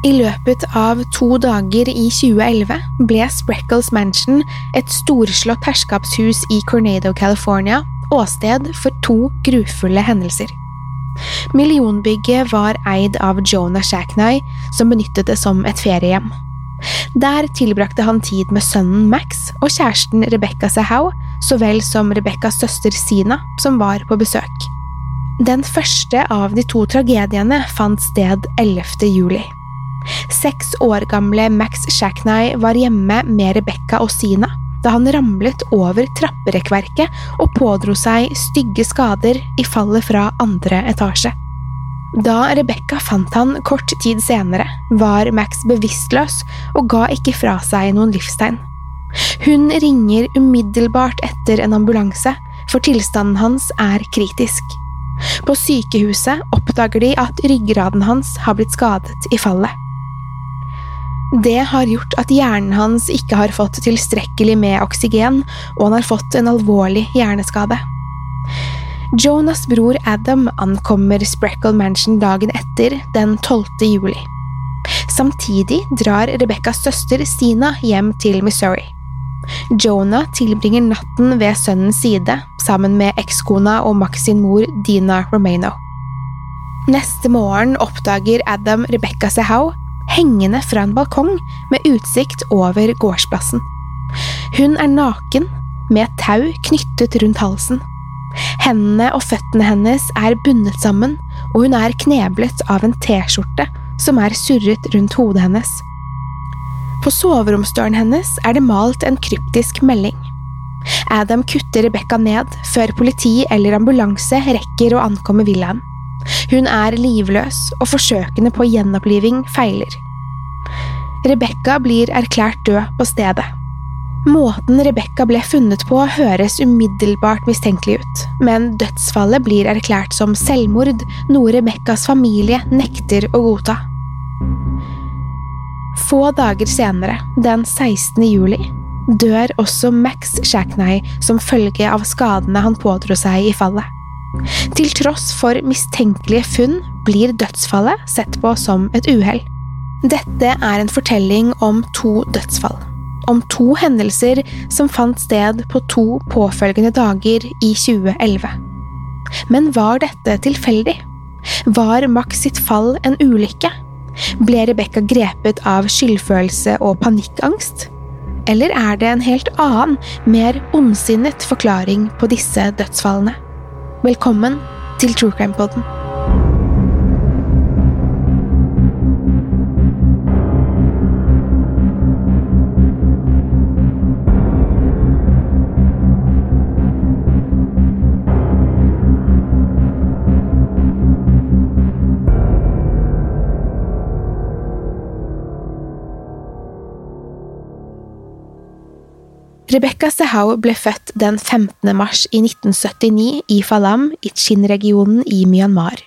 I løpet av to dager i 2011 ble Spreckles Mansion, et storslått herskapshus i Cornado, California, åsted for to grufulle hendelser. Millionbygget var eid av Jonah Shackney, som benyttet det som et feriehjem. Der tilbrakte han tid med sønnen Max og kjæresten Rebecca Sahau, så vel som Rebeccas søster Sina, som var på besøk. Den første av de to tragediene fant sted 11. juli. Seks år gamle Max Shackney var hjemme med Rebecca og Sina da han ramlet over trapperekkverket og pådro seg stygge skader i fallet fra andre etasje. Da Rebecca fant han kort tid senere, var Max bevisstløs og ga ikke fra seg noen livstegn. Hun ringer umiddelbart etter en ambulanse, for tilstanden hans er kritisk. På sykehuset oppdager de at ryggraden hans har blitt skadet i fallet. Det har gjort at hjernen hans ikke har fått tilstrekkelig med oksygen, og han har fått en alvorlig hjerneskade. Jonas' bror Adam ankommer Spreckle Mansion dagen etter, den 12. juli. Samtidig drar Rebekkas søster Sina hjem til Missouri. Jonah tilbringer natten ved sønnens side, sammen med ekskona og Max sin mor Dina Romano. Neste morgen oppdager Adam Rebekka Sehau hengende fra en balkong med utsikt over gårdsplassen. Hun er naken, med et tau knyttet rundt halsen. Hendene og føttene hennes er bundet sammen, og hun er kneblet av en T-skjorte som er surret rundt hodet hennes. På soveromsdøren hennes er det malt en kryptisk melding. Adam kutter Rebecca ned før politi eller ambulanse rekker å ankomme villaen. Hun er livløs, og forsøkene på gjenoppliving feiler. Rebecca blir erklært død på stedet. Måten Rebecca ble funnet på høres umiddelbart mistenkelig ut, men dødsfallet blir erklært som selvmord, noe Rebeccas familie nekter å godta. Få dager senere, den 16. juli, dør også Max Shackney som følge av skadene han pådro seg i fallet. Til tross for mistenkelige funn blir dødsfallet sett på som et uhell. Dette er en fortelling om to dødsfall. Om to hendelser som fant sted på to påfølgende dager i 2011. Men var dette tilfeldig? Var Max sitt fall en ulykke? Ble Rebecca grepet av skyldfølelse og panikkangst? Eller er det en helt annen, mer ondsinnet forklaring på disse dødsfallene? Velkommen til True Crime. Rebecca Sehau ble født den 15. mars i 1979 i Falam i Chin-regionen i Myanmar.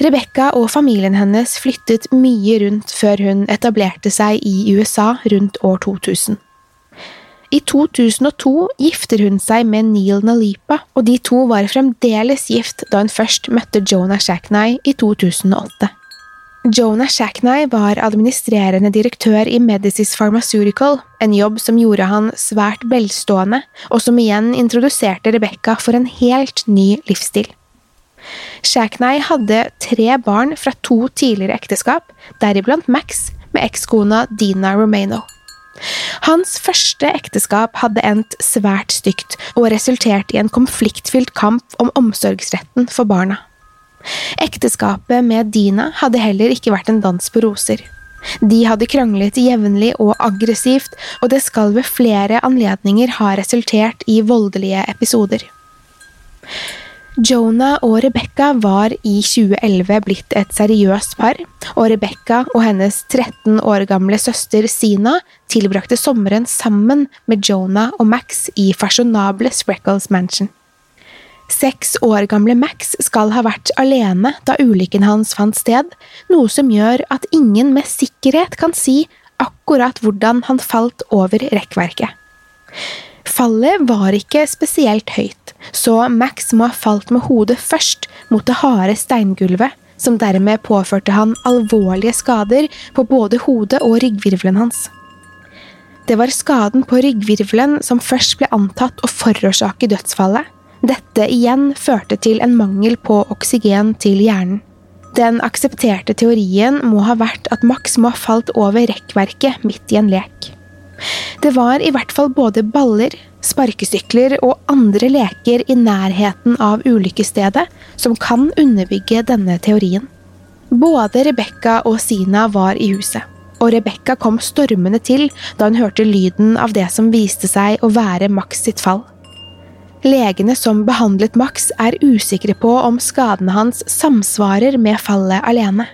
Rebekka og familien hennes flyttet mye rundt før hun etablerte seg i USA rundt år 2000. I 2002 gifter hun seg med Neil Nalipa, og de to var fremdeles gift da hun først møtte Jonah Shackney i 2008. Jonah Shackney var administrerende direktør i Medicis Pharmaceutical, en jobb som gjorde han svært velstående, og som igjen introduserte Rebekka for en helt ny livsstil. Shackney hadde tre barn fra to tidligere ekteskap, deriblant Max med ekskona Dina Romano. Hans første ekteskap hadde endt svært stygt og resultert i en konfliktfylt kamp om omsorgsretten for barna. Ekteskapet med Dina hadde heller ikke vært en dans på roser. De hadde kranglet jevnlig og aggressivt, og det skal ved flere anledninger ha resultert i voldelige episoder. Jonah og Rebekka var i 2011 blitt et seriøst par, og Rebekka og hennes 13 år gamle søster Sina tilbrakte sommeren sammen med Jonah og Max i fasjonable Spreckles Mansion. Seks år gamle Max skal ha vært alene da ulykken hans fant sted, noe som gjør at ingen med sikkerhet kan si akkurat hvordan han falt over rekkverket. Fallet var ikke spesielt høyt, så Max må ha falt med hodet først mot det harde steingulvet, som dermed påførte han alvorlige skader på både hodet og ryggvirvelen hans. Det var skaden på ryggvirvelen som først ble antatt å forårsake dødsfallet, dette igjen førte til en mangel på oksygen til hjernen. Den aksepterte teorien må ha vært at Max må ha falt over rekkverket midt i en lek. Det var i hvert fall både baller, sparkesykler og andre leker i nærheten av ulykkesstedet som kan underbygge denne teorien. Både Rebekka og Sina var i huset, og Rebekka kom stormende til da hun hørte lyden av det som viste seg å være Max sitt fall. Legene som behandlet Max, er usikre på om skadene hans samsvarer med fallet alene.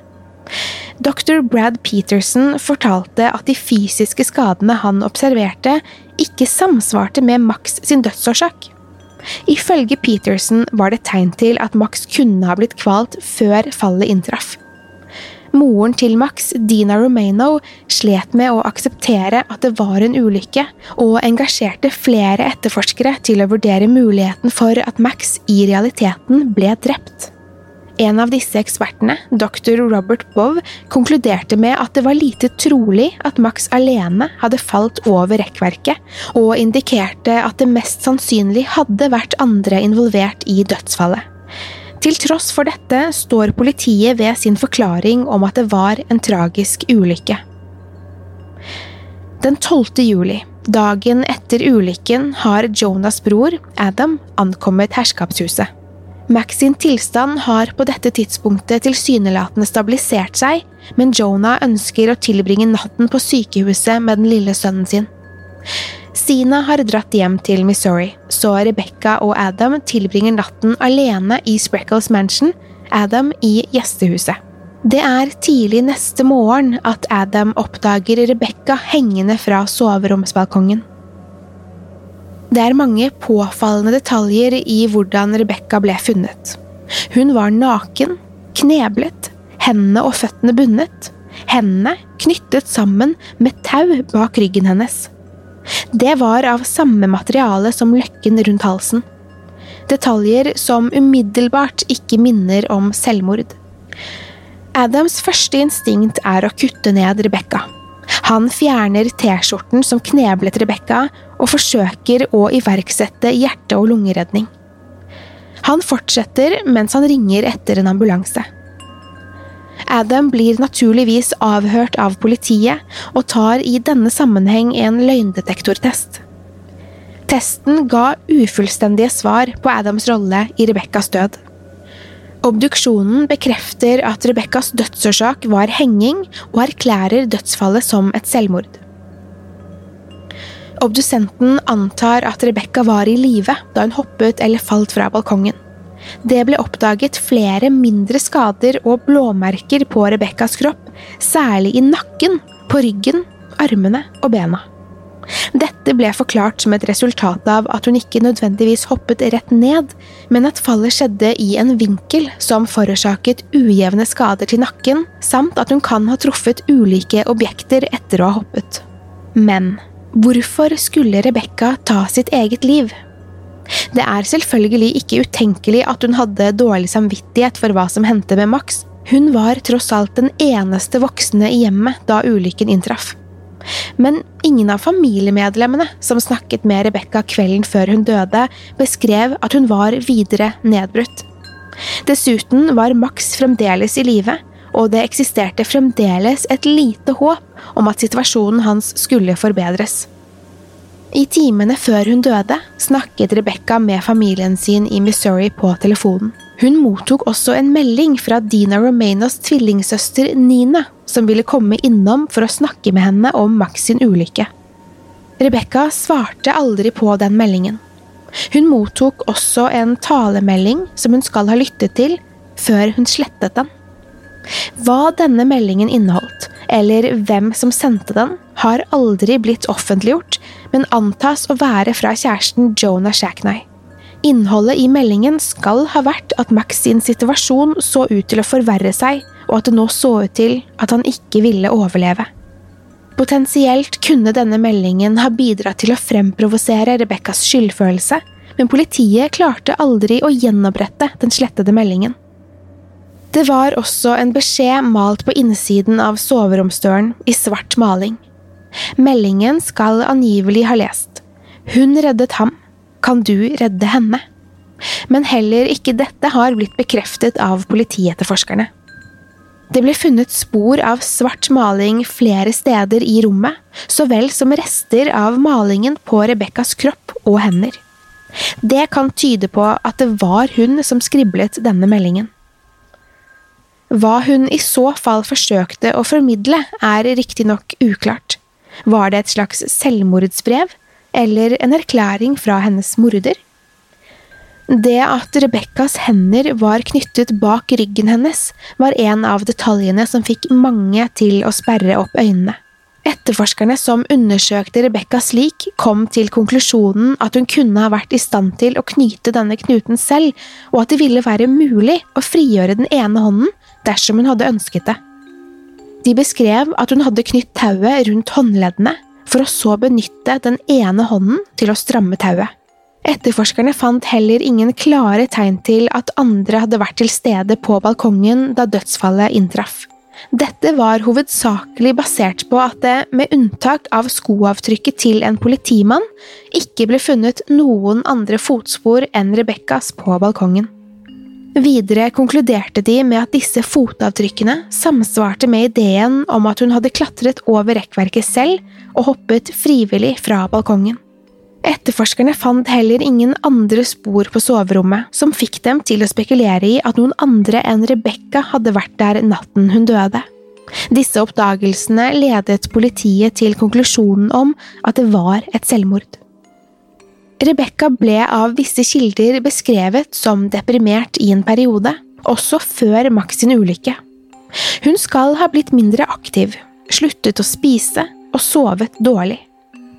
Dr. Brad Peterson fortalte at de fysiske skadene han observerte, ikke samsvarte med Max sin dødsårsak. Ifølge Peterson var det tegn til at Max kunne ha blitt kvalt før fallet inntraff. Moren til Max, Dina Romano, slet med å akseptere at det var en ulykke, og engasjerte flere etterforskere til å vurdere muligheten for at Max i realiteten ble drept. En av disse ekspertene, dr. Robert Bow, konkluderte med at det var lite trolig at Max alene hadde falt over rekkverket, og indikerte at det mest sannsynlig hadde vært andre involvert i dødsfallet. Til tross for dette står politiet ved sin forklaring om at det var en tragisk ulykke. Den 12. juli, dagen etter ulykken, har Jonas' bror, Adam, ankommet herskapshuset. Max sin tilstand har på dette tidspunktet tilsynelatende stabilisert seg, men Jonah ønsker å tilbringe natten på sykehuset med den lille sønnen sin. Sina har dratt hjem til Missouri, så Rebekka og Adam tilbringer natten alene i Spreckles Mansion, Adam i gjestehuset. Det er tidlig neste morgen at Adam oppdager Rebekka hengende fra soveromsbalkongen. Det er mange påfallende detaljer i hvordan Rebekka ble funnet. Hun var naken, kneblet, hendene og føttene bundet, hendene knyttet sammen med tau bak ryggen hennes. Det var av samme materiale som løkken rundt halsen. Detaljer som umiddelbart ikke minner om selvmord. Adams første instinkt er å kutte ned Rebekka. Han fjerner T-skjorten som kneblet Rebekka, og forsøker å iverksette hjerte- og lungeredning. Han fortsetter mens han ringer etter en ambulanse. Adam blir naturligvis avhørt av politiet, og tar i denne sammenheng en løgndetektortest. Testen ga ufullstendige svar på Adams rolle i Rebekkas død. Obduksjonen bekrefter at Rebekkas dødsårsak var henging, og erklærer dødsfallet som et selvmord. Obdusenten antar at Rebekka var i live da hun hoppet eller falt fra balkongen. Det ble oppdaget flere mindre skader og blåmerker på Rebekkas kropp, særlig i nakken, på ryggen, armene og bena. Dette ble forklart som et resultat av at hun ikke nødvendigvis hoppet rett ned, men at fallet skjedde i en vinkel som forårsaket ujevne skader til nakken, samt at hun kan ha truffet ulike objekter etter å ha hoppet. Men hvorfor skulle Rebekka ta sitt eget liv? Det er selvfølgelig ikke utenkelig at hun hadde dårlig samvittighet for hva som hendte med Max, hun var tross alt den eneste voksne i hjemmet da ulykken inntraff. Men ingen av familiemedlemmene som snakket med Rebekka kvelden før hun døde, beskrev at hun var videre nedbrutt. Dessuten var Max fremdeles i live, og det eksisterte fremdeles et lite håp om at situasjonen hans skulle forbedres. I timene før hun døde, snakket Rebekka med familien sin i Missouri på telefonen. Hun mottok også en melding fra Dina Romanos tvillingsøster Nina, som ville komme innom for å snakke med henne om Max sin ulykke. Rebekka svarte aldri på den meldingen. Hun mottok også en talemelding som hun skal ha lyttet til, før hun slettet den. Hva denne meldingen inneholdt, eller hvem som sendte den, har aldri blitt offentliggjort, men antas å være fra kjæresten Jonah Shackney. Innholdet i meldingen skal ha vært at Max sin situasjon så ut til å forverre seg, og at det nå så ut til at han ikke ville overleve. Potensielt kunne denne meldingen ha bidratt til å fremprovosere Rebekkas skyldfølelse, men politiet klarte aldri å gjenopprette den slettede meldingen. Det var også en beskjed malt på innsiden av soveromsdøren i svart maling. Meldingen skal angivelig ha lest Hun reddet ham, kan du redde henne? Men heller ikke dette har blitt bekreftet av politietterforskerne. Det ble funnet spor av svart maling flere steder i rommet, så vel som rester av malingen på Rebekkas kropp og hender. Det kan tyde på at det var hun som skriblet denne meldingen. Hva hun i så fall forsøkte å formidle, er riktignok uklart. Var det et slags selvmordsbrev, eller en erklæring fra hennes morder. Det at Rebekkas hender var knyttet bak ryggen hennes, var en av detaljene som fikk mange til å sperre opp øynene. Etterforskerne som undersøkte Rebekkas lik, kom til konklusjonen at hun kunne ha vært i stand til å knyte denne knuten selv, og at det ville være mulig å frigjøre den ene hånden dersom hun hadde ønsket det. De beskrev at hun hadde knytt tauet rundt håndleddene, for å så benytte den ene hånden til å stramme tauet. Etterforskerne fant heller ingen klare tegn til at andre hadde vært til stede på balkongen da dødsfallet inntraff. Dette var hovedsakelig basert på at det, med unntak av skoavtrykket til en politimann, ikke ble funnet noen andre fotspor enn Rebekkas på balkongen. Videre konkluderte de med at disse fotavtrykkene samsvarte med ideen om at hun hadde klatret over rekkverket selv og hoppet frivillig fra balkongen. Etterforskerne fant heller ingen andre spor på soverommet som fikk dem til å spekulere i at noen andre enn Rebekka hadde vært der natten hun døde. Disse oppdagelsene ledet politiet til konklusjonen om at det var et selvmord. Rebekka ble av visse kilder beskrevet som deprimert i en periode, også før Max sin ulykke. Hun skal ha blitt mindre aktiv, sluttet å spise og sovet dårlig.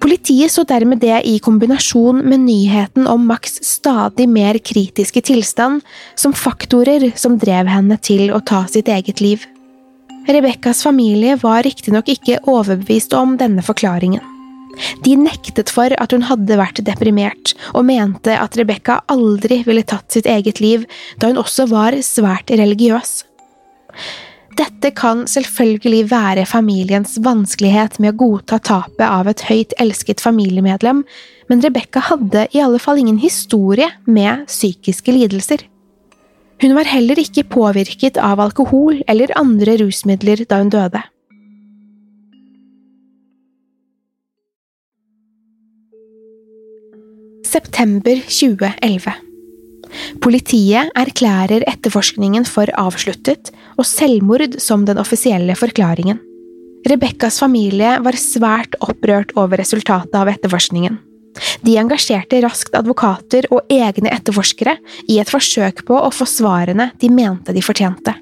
Politiet så dermed det i kombinasjon med nyheten om Max' stadig mer kritiske tilstand som faktorer som drev henne til å ta sitt eget liv. Rebekkas familie var riktignok ikke overbevist om denne forklaringen. De nektet for at hun hadde vært deprimert, og mente at Rebekka aldri ville tatt sitt eget liv, da hun også var svært religiøs. Dette kan selvfølgelig være familiens vanskelighet med å godta tapet av et høyt elsket familiemedlem, men Rebekka hadde i alle fall ingen historie med psykiske lidelser. Hun var heller ikke påvirket av alkohol eller andre rusmidler da hun døde. September 2011 Politiet erklærer etterforskningen for avsluttet og selvmord som den offisielle forklaringen. Rebekkas familie var svært opprørt over resultatet av etterforskningen. De engasjerte raskt advokater og egne etterforskere i et forsøk på å få svarene de mente de fortjente.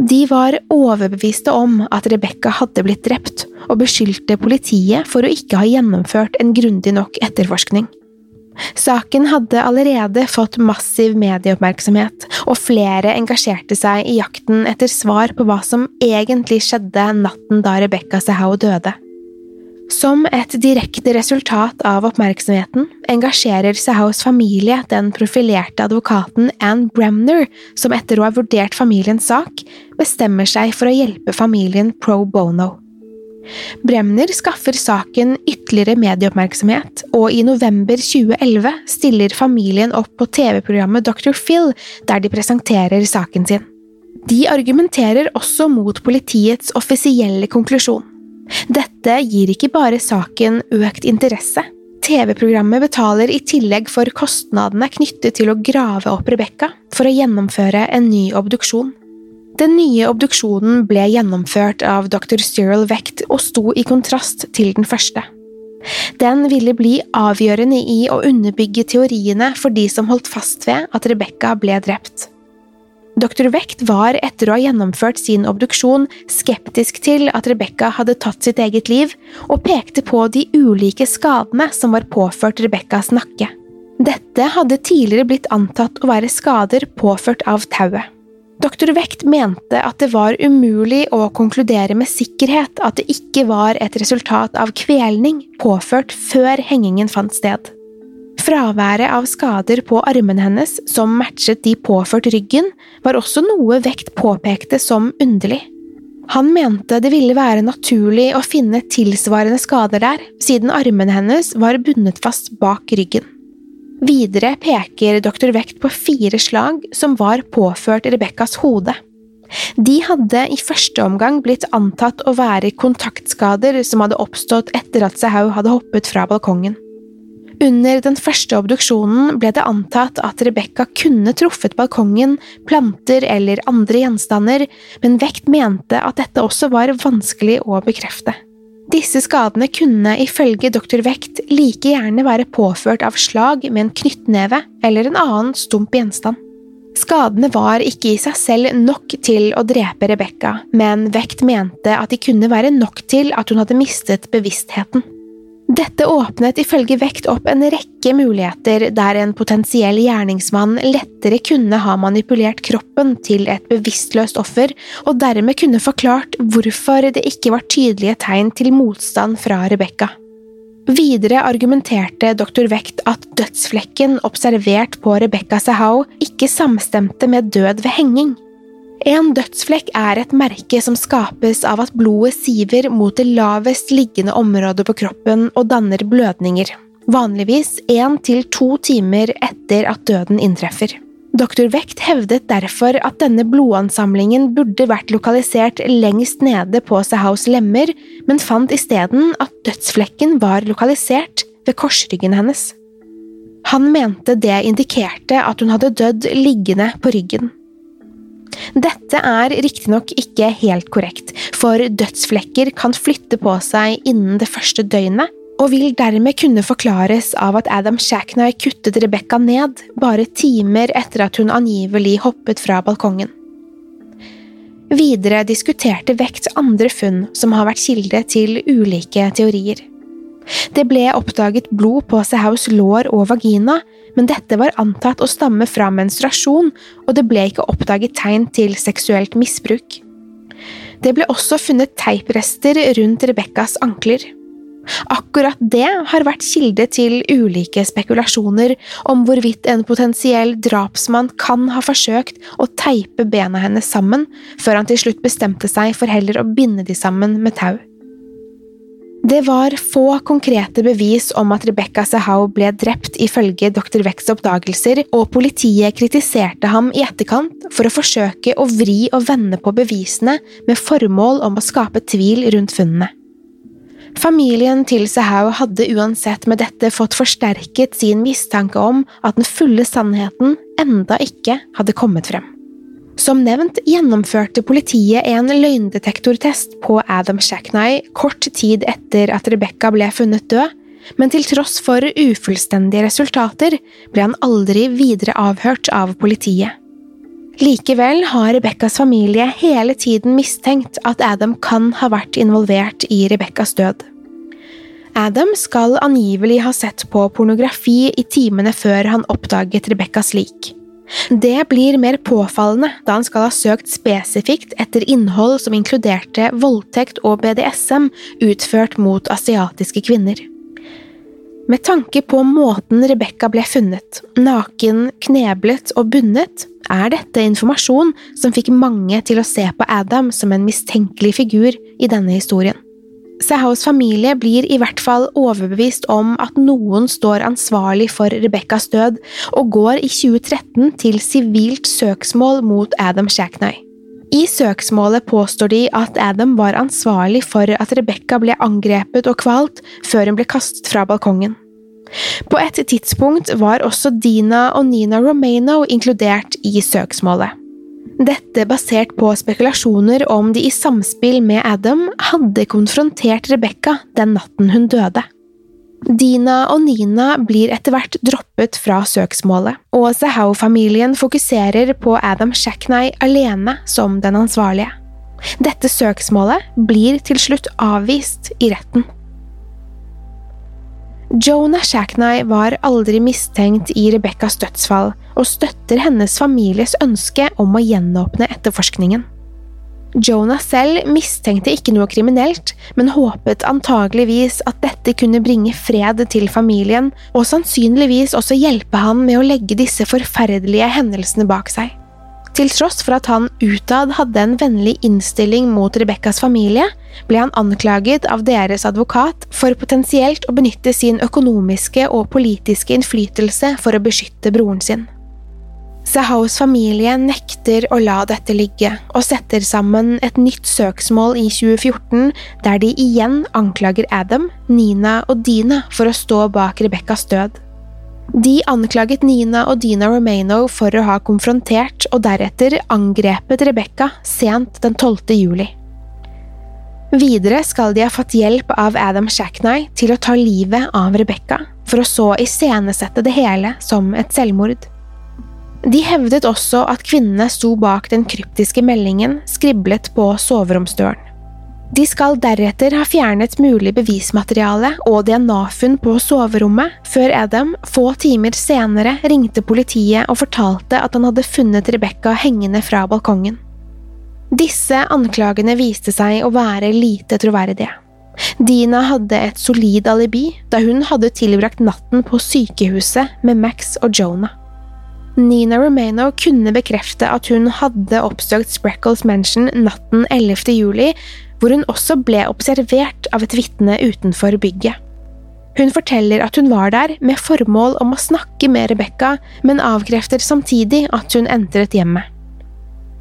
De var overbeviste om at Rebekka hadde blitt drept, og beskyldte politiet for å ikke ha gjennomført en grundig nok etterforskning. Saken hadde allerede fått massiv medieoppmerksomhet, og flere engasjerte seg i jakten etter svar på hva som egentlig skjedde natten da Rebekka Sehau døde. Som et direkte resultat av oppmerksomheten engasjerer Sehaus familie den profilerte advokaten Ann Bremner, som etter å ha vurdert familiens sak, bestemmer seg for å hjelpe familien pro bono. Bremner skaffer saken ytterligere medieoppmerksomhet, og i november 2011 stiller familien opp på TV-programmet Dr. Phil, der de presenterer saken sin. De argumenterer også mot politiets offisielle konklusjon. Dette gir ikke bare saken økt interesse. TV-programmet betaler i tillegg for kostnadene knyttet til å grave opp Rebekka for å gjennomføre en ny obduksjon. Den nye obduksjonen ble gjennomført av dr. Cyril Vecht og sto i kontrast til den første. Den ville bli avgjørende i å underbygge teoriene for de som holdt fast ved at Rebekka ble drept. Dr. Vecht var etter å ha gjennomført sin obduksjon skeptisk til at Rebekka hadde tatt sitt eget liv, og pekte på de ulike skadene som var påført Rebekkas nakke. Dette hadde tidligere blitt antatt å være skader påført av tauet. Dr. Vekt mente at det var umulig å konkludere med sikkerhet at det ikke var et resultat av kvelning påført før hengingen fant sted. Fraværet av skader på armene hennes som matchet de påført ryggen, var også noe Vekt påpekte som underlig. Han mente det ville være naturlig å finne tilsvarende skader der, siden armene hennes var bundet fast bak ryggen. Videre peker dr. Vekt på fire slag som var påført Rebekkas hode. De hadde i første omgang blitt antatt å være kontaktskader som hadde oppstått etter at Sehau hadde hoppet fra balkongen. Under den første obduksjonen ble det antatt at Rebekka kunne truffet balkongen, planter eller andre gjenstander, men Vekt mente at dette også var vanskelig å bekrefte. Disse skadene kunne ifølge dr. Vekt like gjerne være påført av slag med en knyttneve eller en annen stump gjenstand. Skadene var ikke i seg selv nok til å drepe Rebekka, men Vekt mente at de kunne være nok til at hun hadde mistet bevisstheten. Dette åpnet ifølge Vekt opp en rekke muligheter der en potensiell gjerningsmann lettere kunne ha manipulert kroppen til et bevisstløst offer, og dermed kunne forklart hvorfor det ikke var tydelige tegn til motstand fra Rebekka. Videre argumenterte dr. Vekt at dødsflekken observert på Rebekka Sehau ikke samstemte med død ved henging. En dødsflekk er et merke som skapes av at blodet siver mot det lavest liggende området på kroppen og danner blødninger, vanligvis én til to timer etter at døden inntreffer. Dr. Vekt hevdet derfor at denne blodansamlingen burde vært lokalisert lengst nede på Sehaus lemmer, men fant isteden at dødsflekken var lokalisert ved korsryggen hennes. Han mente det indikerte at hun hadde dødd liggende på ryggen. Dette er riktignok ikke helt korrekt, for dødsflekker kan flytte på seg innen det første døgnet, og vil dermed kunne forklares av at Adam Shackney kuttet Rebekka ned bare timer etter at hun angivelig hoppet fra balkongen. Videre diskuterte Vekt andre funn som har vært kilde til ulike teorier. Det ble oppdaget blod på Sehaus lår og vagina, men dette var antatt å stamme fra menstruasjon, og det ble ikke oppdaget tegn til seksuelt misbruk. Det ble også funnet teiprester rundt Rebekkas ankler. Akkurat det har vært kilde til ulike spekulasjoner om hvorvidt en potensiell drapsmann kan ha forsøkt å teipe bena hennes sammen, før han til slutt bestemte seg for heller å binde de sammen med tau. Det var få konkrete bevis om at Rebekka Sehau ble drept ifølge dr. Wecks oppdagelser, og politiet kritiserte ham i etterkant for å forsøke å vri og vende på bevisene med formål om å skape tvil rundt funnene. Familien til Sehau hadde uansett med dette fått forsterket sin mistanke om at den fulle sannheten enda ikke hadde kommet frem. Som nevnt gjennomførte politiet en løgndetektortest på Adam Shackney kort tid etter at Rebekka ble funnet død, men til tross for ufullstendige resultater ble han aldri videre avhørt av politiet. Likevel har Rebekkas familie hele tiden mistenkt at Adam kan ha vært involvert i Rebekkas død. Adam skal angivelig ha sett på pornografi i timene før han oppdaget Rebekkas lik. Det blir mer påfallende da han skal ha søkt spesifikt etter innhold som inkluderte voldtekt og BDSM utført mot asiatiske kvinner. Med tanke på måten Rebekka ble funnet, naken, kneblet og bundet, er dette informasjon som fikk mange til å se på Adam som en mistenkelig figur i denne historien. Sahaus familie blir i hvert fall overbevist om at noen står ansvarlig for Rebekkas død, og går i 2013 til sivilt søksmål mot Adam Shackney. I søksmålet påstår de at Adam var ansvarlig for at Rebekka ble angrepet og kvalt før hun ble kastet fra balkongen. På et tidspunkt var også Dina og Nina Romano inkludert i søksmålet. Dette basert på spekulasjoner om de i samspill med Adam hadde konfrontert Rebekka den natten hun døde. Dina og Nina blir etter hvert droppet fra søksmålet, og Zahau-familien fokuserer på Adam Shackney alene som den ansvarlige. Dette søksmålet blir til slutt avvist i retten. Jonah Shackney var aldri mistenkt i Rebekkas dødsfall, og støtter hennes families ønske om å gjenåpne etterforskningen. Jonah selv mistenkte ikke noe kriminelt, men håpet antageligvis at dette kunne bringe fred til familien, og sannsynligvis også hjelpe han med å legge disse forferdelige hendelsene bak seg. Til tross for at han utad hadde en vennlig innstilling mot Rebekkas familie, ble han anklaget av deres advokat for potensielt å benytte sin økonomiske og politiske innflytelse for å beskytte broren sin. Sahaus familie nekter å la dette ligge, og setter sammen et nytt søksmål i 2014 der de igjen anklager Adam, Nina og Dina for å stå bak Rebekkas død. De anklaget Nina og Dina Romano for å ha konfrontert og deretter angrepet Rebekka sent den 12. juli. Videre skal de ha fått hjelp av Adam Shackney til å ta livet av Rebekka, for å så iscenesette det hele som et selvmord. De hevdet også at kvinnene sto bak den kryptiske meldingen skriblet på soveromsdøren. De skal deretter ha fjernet mulig bevismateriale og DNA-funn på soverommet, før Adam få timer senere ringte politiet og fortalte at han hadde funnet Rebekka hengende fra balkongen. Disse anklagene viste seg å være lite troverdige. Dina hadde et solid alibi da hun hadde tilbrakt natten på sykehuset med Max og Jonah. Nina Romano kunne bekrefte at hun hadde oppsøkt Spreckles Mansion natten 11. juli, hvor hun også ble observert av et vitne utenfor bygget. Hun forteller at hun var der med formål om å snakke med Rebekka, men avkrefter samtidig at hun entret hjemmet.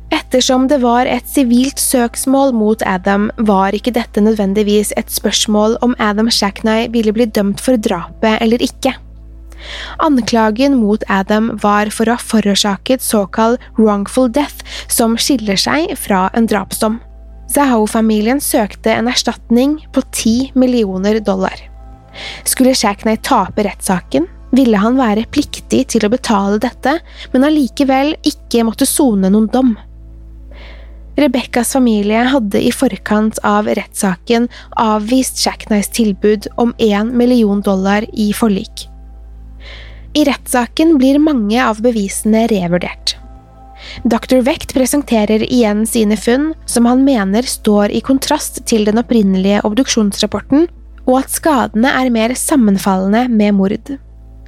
Ettersom det var et sivilt søksmål mot Adam, var ikke dette nødvendigvis et spørsmål om Adam Shackney ville bli dømt for drapet eller ikke. Anklagen mot Adam var for å ha forårsaket såkalt wrongful death, som skiller seg fra en drapsdom. Zahau-familien søkte en erstatning på 10 millioner dollar. Skulle Shackney tape rettssaken, ville han være pliktig til å betale dette, men allikevel ikke måtte sone noen dom. Rebekkas familie hadde i forkant av rettssaken avvist Shackneys tilbud om én million dollar i forlik. I rettssaken blir mange av bevisene revurdert. Dr. Vecht presenterer igjen sine funn, som han mener står i kontrast til den opprinnelige obduksjonsrapporten, og at skadene er mer sammenfallende med mord.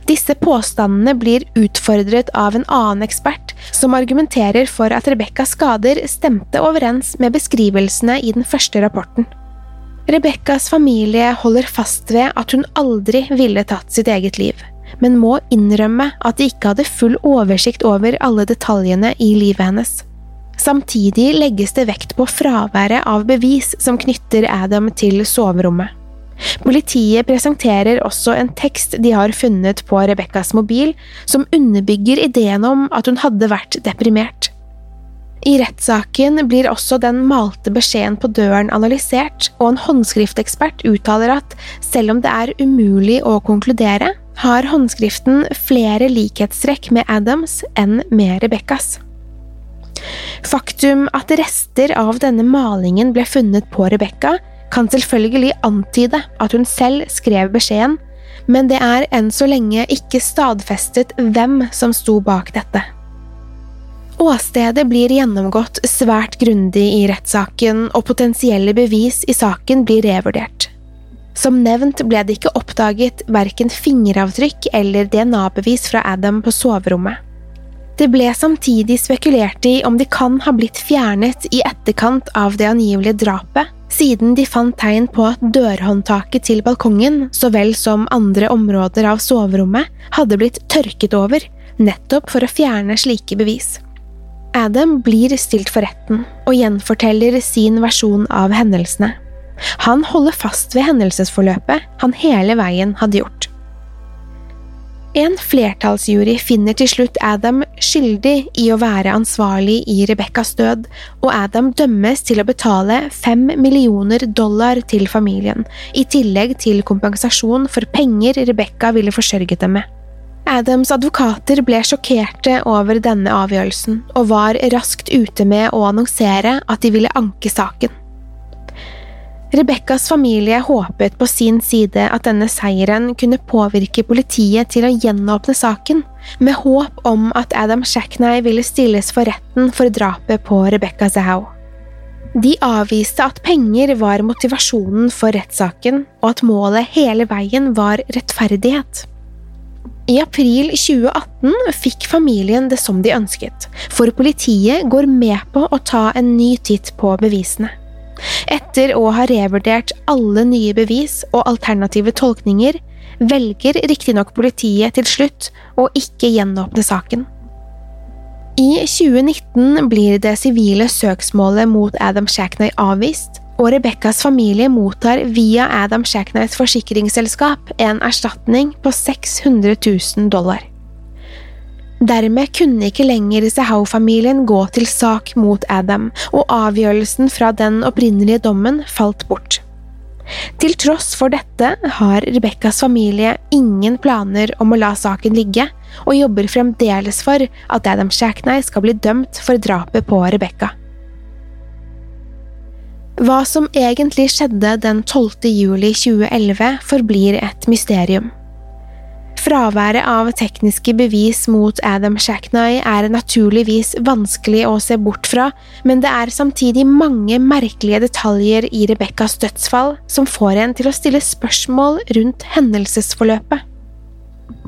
Disse påstandene blir utfordret av en annen ekspert, som argumenterer for at Rebekkas skader stemte overens med beskrivelsene i den første rapporten. Rebekkas familie holder fast ved at hun aldri ville tatt sitt eget liv men må innrømme at de ikke hadde full oversikt over alle detaljene i livet hennes. Samtidig legges det vekt på fraværet av bevis som knytter Adam til soverommet. Politiet presenterer også en tekst de har funnet på Rebekkas mobil, som underbygger ideen om at hun hadde vært deprimert. I rettssaken blir også den malte beskjeden på døren analysert, og en håndskriftekspert uttaler at selv om det er umulig å konkludere, har håndskriften flere likhetstrekk med Adams enn med Rebekkas. Faktum at rester av denne malingen ble funnet på Rebekka, kan selvfølgelig antyde at hun selv skrev beskjeden, men det er enn så lenge ikke stadfestet hvem som sto bak dette. Åstedet blir gjennomgått svært grundig i rettssaken, og potensielle bevis i saken blir revurdert. Som nevnt ble det ikke oppdaget verken fingeravtrykk eller DNA-bevis fra Adam på soverommet. Det ble samtidig spekulert i om de kan ha blitt fjernet i etterkant av det angivelige drapet, siden de fant tegn på at dørhåndtaket til balkongen, så vel som andre områder av soverommet, hadde blitt tørket over, nettopp for å fjerne slike bevis. Adam blir stilt for retten og gjenforteller sin versjon av hendelsene. Han holder fast ved hendelsesforløpet han hele veien hadde gjort. En flertallsjury finner til slutt Adam skyldig i å være ansvarlig i Rebekkas død, og Adam dømmes til å betale fem millioner dollar til familien, i tillegg til kompensasjon for penger Rebekka ville forsørget dem med. Adams advokater ble sjokkerte over denne avgjørelsen, og var raskt ute med å annonsere at de ville anke saken. Rebekkas familie håpet på sin side at denne seieren kunne påvirke politiet til å gjenåpne saken, med håp om at Adam Shackney ville stilles for retten for drapet på Rebekka Zahau. De avviste at penger var motivasjonen for rettssaken, og at målet hele veien var rettferdighet. I april 2018 fikk familien det som de ønsket, for politiet går med på å ta en ny titt på bevisene. Etter å ha revurdert alle nye bevis og alternative tolkninger, velger riktignok politiet til slutt å ikke gjenåpne saken. I 2019 blir det sivile søksmålet mot Adam Shackney avvist, og Rebekkas familie mottar via Adam Shackneys forsikringsselskap en erstatning på 600 000 dollar. Dermed kunne ikke lenger Sehau-familien gå til sak mot Adam, og avgjørelsen fra den opprinnelige dommen falt bort. Til tross for dette har Rebekkas familie ingen planer om å la saken ligge, og jobber fremdeles for at Adam Shackney skal bli dømt for drapet på Rebekka. Hva som egentlig skjedde den 12. juli 2011, forblir et mysterium. Fraværet av tekniske bevis mot Adam Shackney er naturligvis vanskelig å se bort fra, men det er samtidig mange merkelige detaljer i Rebekkas dødsfall som får en til å stille spørsmål rundt hendelsesforløpet.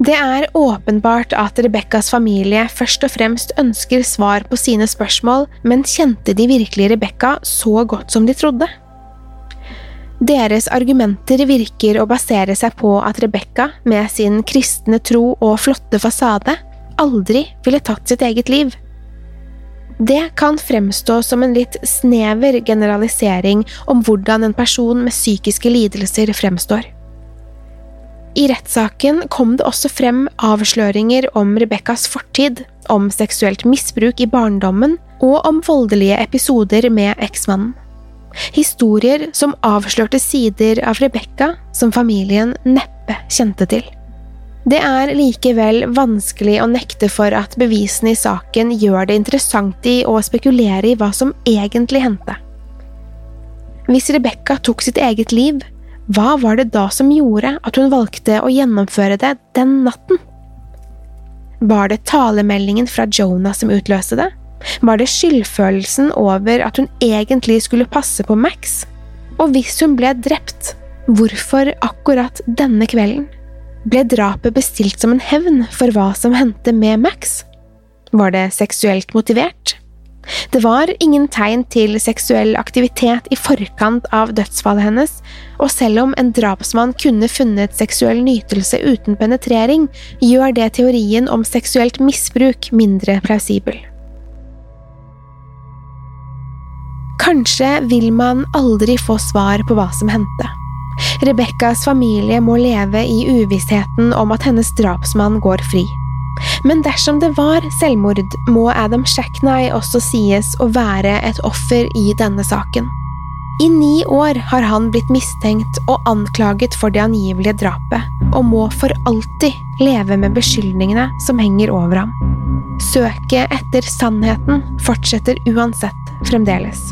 Det er åpenbart at Rebekkas familie først og fremst ønsker svar på sine spørsmål, men kjente de virkelig Rebekka så godt som de trodde? Deres argumenter virker å basere seg på at Rebekka, med sin kristne tro og flotte fasade, aldri ville tatt sitt eget liv. Det kan fremstå som en litt snever generalisering om hvordan en person med psykiske lidelser fremstår. I rettssaken kom det også frem avsløringer om Rebekkas fortid, om seksuelt misbruk i barndommen og om voldelige episoder med eksmannen. Historier som avslørte sider av Rebekka som familien neppe kjente til. Det er likevel vanskelig å nekte for at bevisene i saken gjør det interessant i å spekulere i hva som egentlig hendte. Hvis Rebekka tok sitt eget liv, hva var det da som gjorde at hun valgte å gjennomføre det den natten? Var det talemeldingen fra Jonah som utløste det? Var det skyldfølelsen over at hun egentlig skulle passe på Max? Og hvis hun ble drept, hvorfor akkurat denne kvelden? Ble drapet bestilt som en hevn for hva som hendte med Max? Var det seksuelt motivert? Det var ingen tegn til seksuell aktivitet i forkant av dødsfallet hennes, og selv om en drapsmann kunne funnet seksuell nytelse uten penetrering, gjør det teorien om seksuelt misbruk mindre plausibel. Kanskje vil man aldri få svar på hva som hendte. Rebekkas familie må leve i uvissheten om at hennes drapsmann går fri. Men dersom det var selvmord, må Adam Shackney også sies å være et offer i denne saken. I ni år har han blitt mistenkt og anklaget for det angivelige drapet, og må for alltid leve med beskyldningene som henger over ham. Søket etter sannheten fortsetter uansett fremdeles.